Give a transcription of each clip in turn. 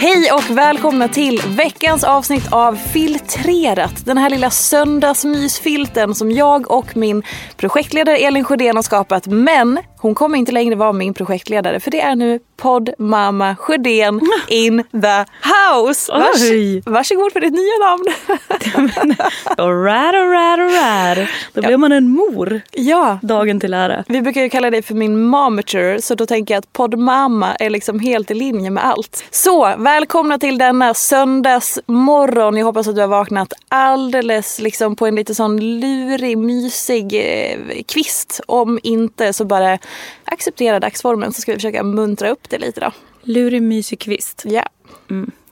Hej och välkomna till veckans avsnitt av Filtrerat. Den här lilla söndagsmysfilten som jag och min projektledare Elin Sjödén har skapat. Men hon kommer inte längre vara min projektledare för det är nu poddmamma Sjödén in the house. Vars, Oj. varsågod för ditt nya namn. Alright, alright, alright. Då blir man en mor ja, dagen till ära. vi brukar ju kalla dig för min momature så då tänker jag att poddmamma är liksom helt i linje med allt. Så välkomna till denna söndagsmorgon. Jag hoppas att du har vaknat alldeles liksom på en lite sån lurig, mysig eh, kvist. Om inte så bara acceptera dagsformen så ska vi försöka muntra upp det lite då. Lurig, mysig kvist. Ja,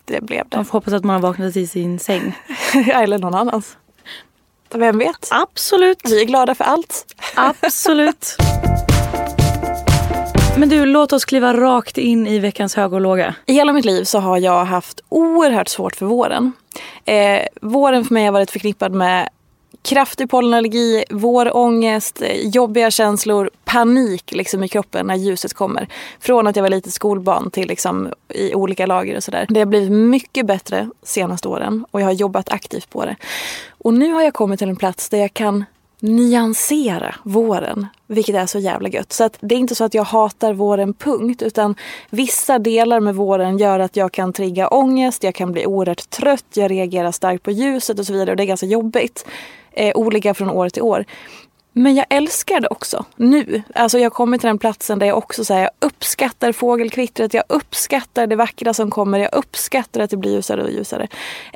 det blev det. Man får hoppas att man har vaknat i sin säng. Eller någon annans. Vem vet? Absolut. Vi är glada för allt. Absolut. Men du, låt oss kliva rakt in i veckans hög och låga. I hela mitt liv så har jag haft oerhört svårt för våren. Eh, våren för mig har varit förknippad med kraftig pollenallergi, vårångest, jobbiga känslor, panik liksom i kroppen när ljuset kommer. Från att jag var lite skolbarn till liksom i olika lager och sådär. Det har blivit mycket bättre senaste åren och jag har jobbat aktivt på det. Och nu har jag kommit till en plats där jag kan nyansera våren, vilket är så jävla gött. Så att det är inte så att jag hatar våren punkt, utan vissa delar med våren gör att jag kan trigga ångest, jag kan bli oerhört trött, jag reagerar starkt på ljuset och så vidare och det är ganska jobbigt. Eh, olika från år till år. Men jag älskar det också nu. Alltså jag kommit till den platsen där jag också säger jag uppskattar fågelkvittret, jag uppskattar det vackra som kommer, jag uppskattar att det blir ljusare och ljusare.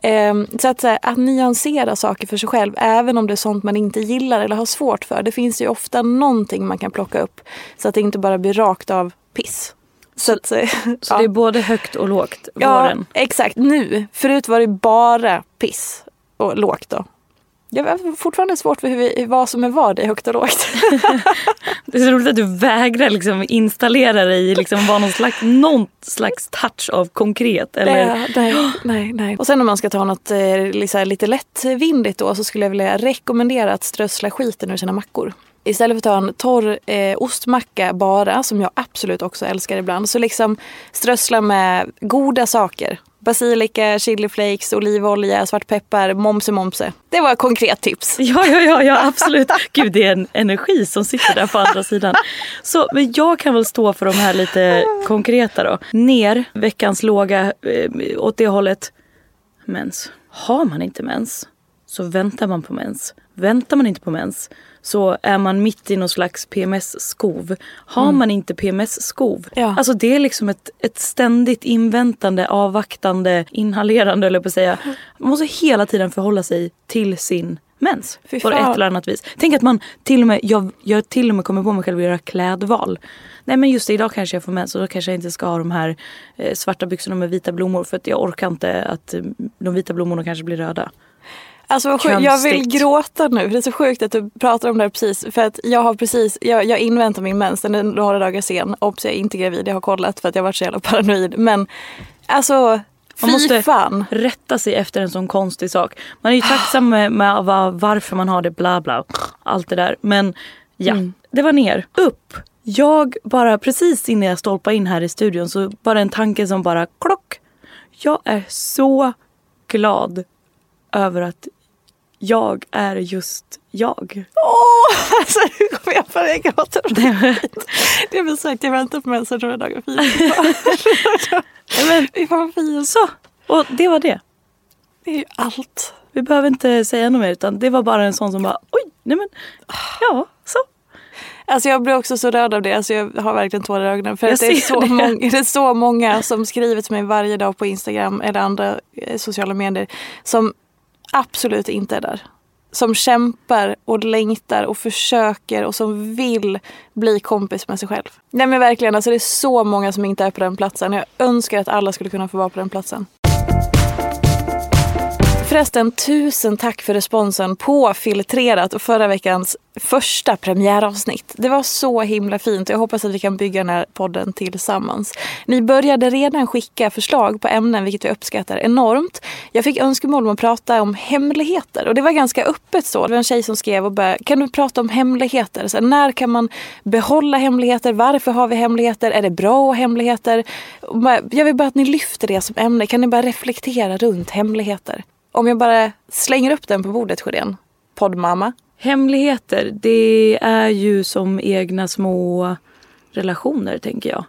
Ehm, så att, så här, att nyansera saker för sig själv, även om det är sånt man inte gillar eller har svårt för. Det finns ju ofta någonting man kan plocka upp så att det inte bara blir rakt av piss. Så, att, eh, Så ja. det är både högt och lågt Ja, våren. exakt. Nu. Förut var det bara piss och lågt då. Jag har fortfarande svårt för hur vi, vad som är vad i högt och lågt. Det är så roligt att du vägrar liksom installera dig i liksom någon slags, någon slags touch av konkret. Eller? Nej, nej, nej. Och sen om man ska ta något liksom, lite lättvindigt då så skulle jag vilja rekommendera att strössla skiten ur sina mackor. Istället för att ta en torr eh, ostmacka bara, som jag absolut också älskar ibland, så liksom strössla med goda saker. Basilika, chiliflakes, olivolja, svartpeppar, momse momse. Det var ett konkret tips. Ja, ja, ja, ja absolut. Gud, det är en energi som sitter där på andra sidan. Så men jag kan väl stå för de här lite konkreta då. Ner, veckans låga eh, åt det hållet. Mens. Har man inte mens så väntar man på mens. Väntar man inte på mens så är man mitt i någon slags PMS-skov. Har man inte PMS-skov, Ja. alltså det är liksom ett, ett ständigt inväntande, avvaktande, inhalerande eller på att säga. Man måste hela tiden förhålla sig till sin mens. På ett eller annat vis. Tänk att man till och med, jag, jag till och med kommer på mig själv att göra klädval. Nej men just det, idag kanske jag får mens och då kanske jag inte ska ha de här eh, svarta byxorna med vita blommor för att jag orkar inte att eh, de vita blommorna kanske blir röda. Alltså vad sjukt. jag vill gråta nu. Det är så sjukt att du pratar om det här precis. För att jag har precis, jag, jag inväntar min mens. Den är några dagar sen. Obs, jag är inte gravid. Jag har kollat för att jag har varit så jävla paranoid. Men alltså Man Fy måste fan. rätta sig efter en sån konstig sak. Man är ju tacksam med, med vad- varför man har det, bla bla. Allt det där. Men ja, Mm. det var ner. Upp. Jag bara precis innan jag stolpade in här i studion så bara en tanke som bara klock. Jag är så glad över att jag är just jag. Åh, alltså nu kommer jag börja gråta. Det är väl sagt, jag väntar på mensen några dagar. Men, fan vad fint. så, och det var det. Det är ju allt. Vi behöver inte säga något mer utan det var bara en sån som bara oj, nej men ja, så. Alltså jag blir också så rörd av det. Alltså jag har verkligen tårar i ögonen. För att det, är så det. många, det är så många som skriver till mig varje dag på Instagram eller andra eh, sociala medier som absolut inte är där. Som kämpar och längtar och försöker och som vill bli kompis med sig själv. Nej men verkligen, alltså det är så många som inte är på den platsen. Jag önskar att alla skulle kunna få vara på den platsen. Förresten, tusen tack för responsen på Filtrerat och förra veckans första premiäravsnitt. Det var så himla fint jag hoppas att vi kan bygga den här podden tillsammans. Ni började redan skicka förslag på ämnen vilket jag uppskattar enormt. Jag fick önskemål om att prata om hemligheter och det var ganska öppet så. Det var en tjej som skrev och bara, kan du prata om hemligheter? Så här, när kan man behålla hemligheter? Varför har vi hemligheter? Är det bra att ha hemligheter? Jag vill bara att ni lyfter det som ämne. Kan ni bara reflektera runt hemligheter? Om jag bara slänger upp den på bordet, Sjödén. Poddmamma. Hemligheter, det är ju som egna små relationer tänker jag.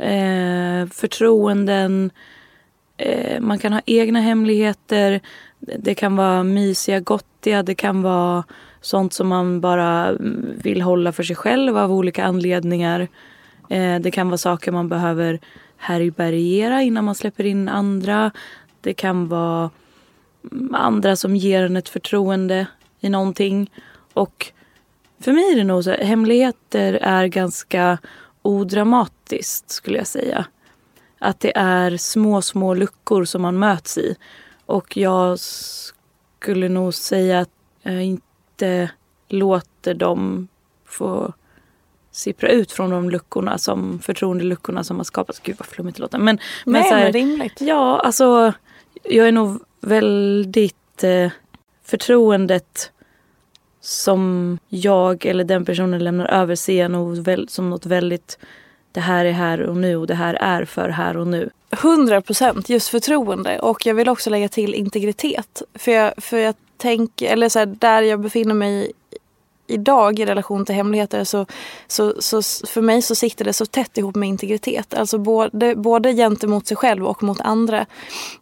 Eh, förtroenden, eh, man kan ha egna hemligheter. Det kan vara mysiga, gottiga, det kan vara sånt som man bara mm, vill hålla för sig själv av olika anledningar. Eh, det kan vara saker man behöver härbärgera innan man släpper in andra. Det kan vara mm, andra som ger en ett förtroende i någonting. Och för mig är det nog så här, hemligheter är ganska odramatiskt skulle jag säga. Att det är små, små luckor som man möts i. Och jag skulle nog säga att jag inte låter dem få sippra ut från de luckorna som förtroendeluckorna som har skapats. Gud vad flummigt det låter. Men, men Nej, så här, men rimligt. Ja, alltså jag är nog väldigt eh, förtroendet som jag eller den personen lämnar över ser jag nog väl, som något väldigt det här är här och nu och det här är för här och nu. 100 procent just förtroende. Och jag vill också lägga till integritet. För jag, för jag tänker, eller så här, där jag befinner mig idag i relation till hemligheter så, så, så för mig så sitter det så tätt ihop med integritet. Alltså både, både gentemot sig själv och mot andra.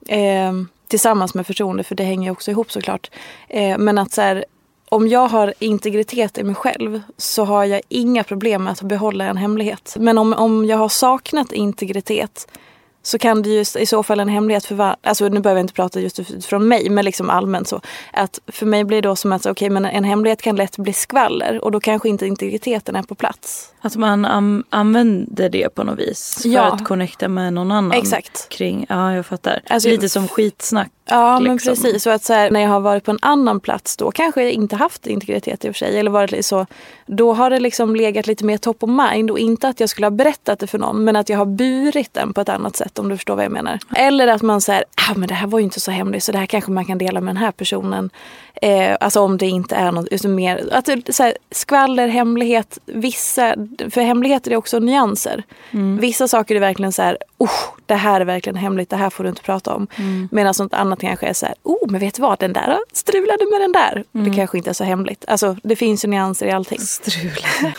Eh, tillsammans med förtroende, för det hänger ju också ihop såklart. Eh, men att så här, om jag har integritet i mig själv så har jag inga problem med att behålla en hemlighet. Men om, om jag har saknat integritet så kan det ju i så fall en hemlighet för var- alltså nu behöver jag inte prata just från mig men liksom allmänt så. Att för mig blir det då som att okej men en hemlighet kan lätt bli skvaller och då kanske inte integriteten är på plats. Att man am- använder det på något vis för Ja. att connecta med någon annan. Exakt. Kring, ja jag fattar. Alltså- Lite som skitsnack. Ja men liksom. precis. Så att så här, när jag har varit på en annan plats då kanske jag inte haft integritet i och för sig. Eller varit så. Då har det liksom legat lite mer top of mind. Och inte att jag skulle ha berättat det för någon. Men att jag har burit den på ett annat sätt om du förstår vad jag menar. Eller att man säger, ah, men det här var ju inte så hemligt så det här kanske man kan dela med den här personen. Eh, alltså om det inte är något utan mer, att så här, skvaller, hemlighet, vissa, för hemligheter är också nyanser. Vissa saker är verkligen så här, oh, det här är verkligen hemligt, det här får du inte prata om. Medan något annat kanske är så här, oh men vet du vad, den där strulade med den där. Det kanske inte är så hemligt. Alltså det finns ju nyanser i allting. Strulade.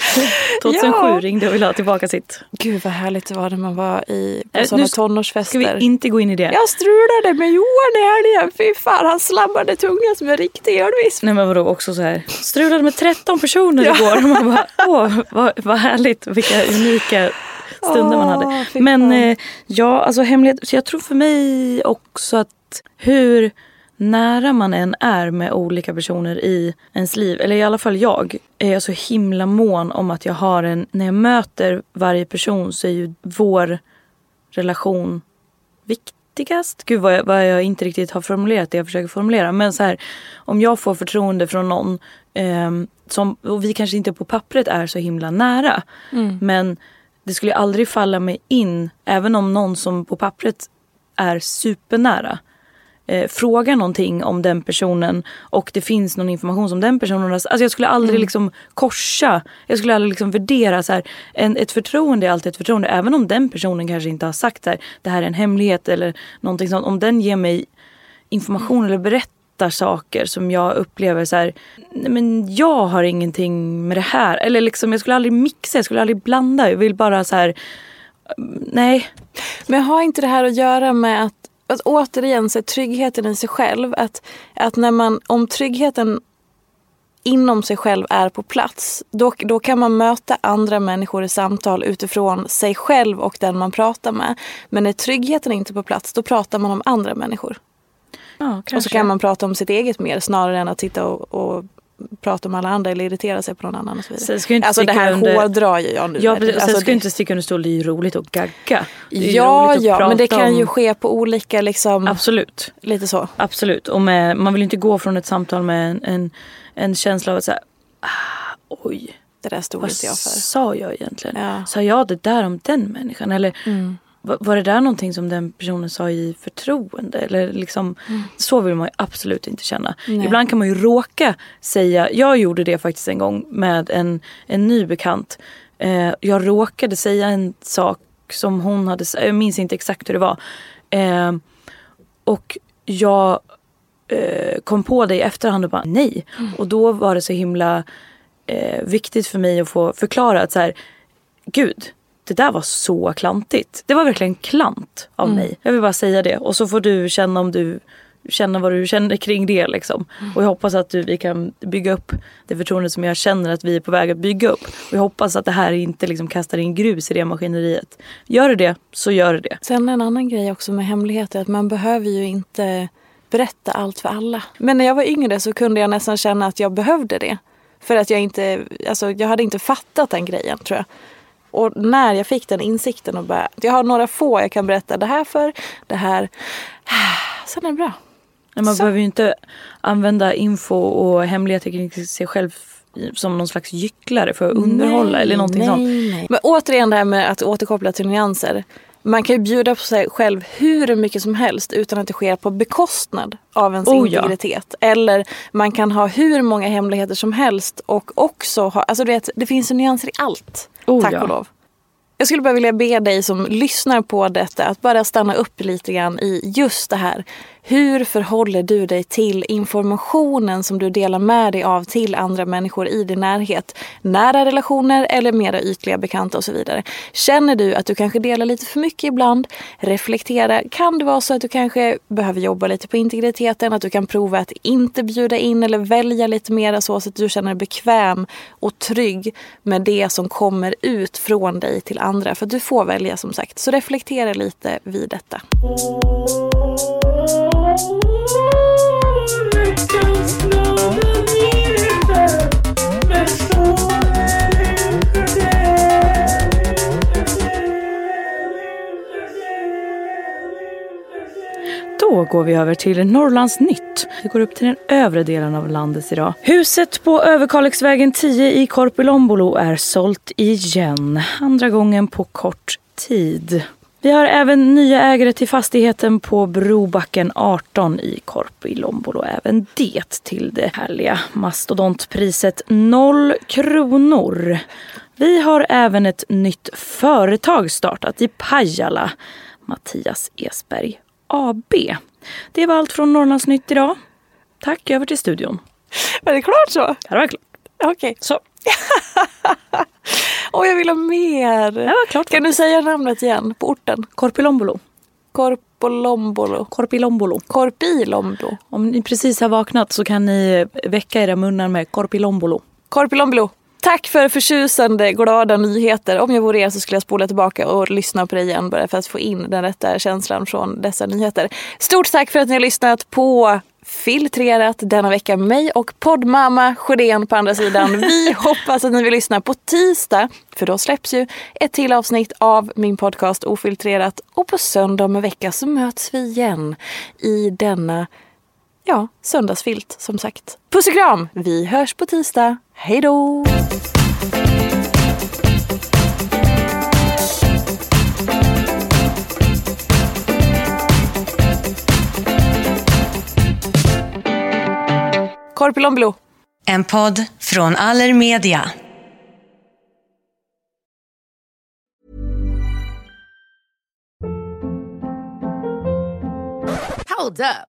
2007 Ja. ringde och ville ha tillbaka sitt. Gud vad härligt det var när man var i, på Eh, sådana tonårsfester. Ska vi inte gå in i det? Jag strulade med Johan i helgen, fy fan han slammade tungan som en riktig ölvisp. Nej men vadå också så här. Strulade med 13 personer Ja. igår. Och man bara, åh vad, vad härligt. Vilka unika stunder man hade. Men eh, ja, alltså hemlighet. Så jag tror för mig också att hur nära man än är med olika personer i ens liv, eller i alla fall jag, är jag så himla mån om att jag har en, när jag möter varje person så är ju vår relation viktigast. Gud vad jag, vad jag inte riktigt har formulerat det jag försöker formulera. Men så här, om jag får förtroende från någon ehm, som, och vi kanske inte på pappret är så himla nära. Men det skulle aldrig falla mig in, även om någon som på pappret är supernära eh, frågar någonting om den personen och det finns någon information som den personen har. Alltså jag skulle aldrig Mm. liksom korsa, jag skulle aldrig liksom värdera så här. En, ett förtroende är alltid ett förtroende. Även om den personen kanske inte har sagt här, det här är en hemlighet eller någonting sånt. Om den ger mig information eller berättar saker som jag upplever så här, nej men jag har ingenting med det här. Eller liksom jag skulle aldrig mixa, jag skulle aldrig blanda. Jag vill bara så här, nej. Men har inte det här att göra med att, att återigen se tryggheten i sig själv? Att, att när man, om tryggheten inom sig själv är på plats, då, då kan man möta andra människor i samtal utifrån sig själv och den man pratar med. Men när tryggheten inte är på plats, då pratar man om andra människor. Ja, Och så kan man prata om sitt eget mer snarare än att sitta och, och prata om alla andra eller irritera sig på någon annan och så vidare. Ska inte alltså det här under- hårdrar ju jag nu. Ja, med. Och sen Alltså, ska det- inte sticka under stol, det är ju roligt att gagga. Ju Ja, ja, men det kan ju om- ske på olika liksom, Absolut. lite så. Absolut. Och med, man vill inte gå från ett samtal med en, en, en känsla av att säga, ah, oj, Det där stod vad inte jag för. sa jag egentligen? Ja. Sa jag det där om den människan? Eller Mm. Var, det där någonting som den personen sa i förtroende? Eller liksom, Så vill man ju absolut inte känna. Mm. Nej. Ibland kan man ju råka säga, jag gjorde det faktiskt en gång med en, en ny bekant. Eh, jag råkade säga en sak som hon hade sagt, jag minns inte exakt hur det var. Eh, och jag eh, kom på det i efterhand och bara nej. Och då var det så himla eh, viktigt för mig att få förklara att så här, gud, det där var så klantigt. Det var verkligen klant av mig. Jag vill bara säga det. Och så får du känna om du känner vad du känner kring det. Liksom. Och jag hoppas att du, vi kan bygga upp det förtroende som jag känner att vi är på väg att bygga upp. Och jag hoppas att det här inte liksom kastar in grus i det maskineriet. Gör det det, så gör det det. Sen en annan grej också med hemligheter, att man behöver ju inte berätta allt för alla. Men när jag var yngre så kunde jag nästan känna att jag behövde det. För att jag inte, alltså jag hade inte fattat den grejen tror jag. Och när jag fick den insikten och bara, jag har några få jag kan berätta det här för, det här. Sen är det bra. Men man Så. behöver ju inte använda info och hemligheter kring sig själv som någon slags gycklare för att underhålla eller någonting nej, sånt. Nej. Men återigen det här med att återkoppla till nyanser. Man kan ju bjuda på sig själv hur mycket som helst utan att det sker på bekostnad av ens Oh, ja. integritet. Eller man kan ha hur många hemligheter som helst och också ha, alltså du vet, det finns ju nyanser i allt. Oh, tack ja. och lov. Jag skulle bara vilja be dig som lyssnar på detta att bara stanna upp lite grann i just det här. Hur förhåller du dig till informationen som du delar med dig av till andra människor i din närhet? Nära relationer eller mera ytliga bekanta och så vidare. Känner du att du kanske delar lite för mycket ibland? Reflektera. Kan det vara så att du kanske behöver jobba lite på integriteten? Att du kan prova att inte bjuda in eller välja lite mera så att du känner dig bekväm och trygg med det som kommer ut från dig till andra. För du får välja som sagt. Så reflektera lite vid detta. Går vi över till Norrlands nytt. Vi går upp till den övre delen av landet idag. Huset på Överkalixvägen 10 i Korpilombolo är sålt igen. Andra gången på kort tid. Vi har även nya ägare till fastigheten på Brobacken 18 i Korpilombolo. Även det till det härliga mastodontpriset 0 kronor. Vi har även ett nytt företag startat i Pajala. Mattias Esberg AB. Det var allt från Norrlandsnytt idag. Tack, över till studion. Är det klart så? Ja, det var klart. Okej. Så. Åh, jag vill ha mer. Det var klart. Kan du säga namnet igen på orten? Korpilombolo. Korpolombolo. Korpilombolo. Korpilombolo. Om ni precis har vaknat så kan ni väcka era munnar med Korpilombolo. Korpilombolo. Tack för förtjusande, glada nyheter. Om jag vore er så skulle jag spola tillbaka och lyssna på det igen bara för att få in den rätta känslan från dessa nyheter. Stort tack för att ni har lyssnat på Filtrerat denna vecka med mig och poddmamma Sjödén på andra sidan. Vi hoppas att ni vill lyssna på tisdag, för då släpps ju ett till avsnitt av min podcast Ofiltrerat. Och på söndag om en vecka så möts vi igen i denna ja, söndagsfilt som sagt. Puss och kram! Vi hörs på tisdag. Hej då! Korpilon Blue. En podd från Allermedia. Hold up.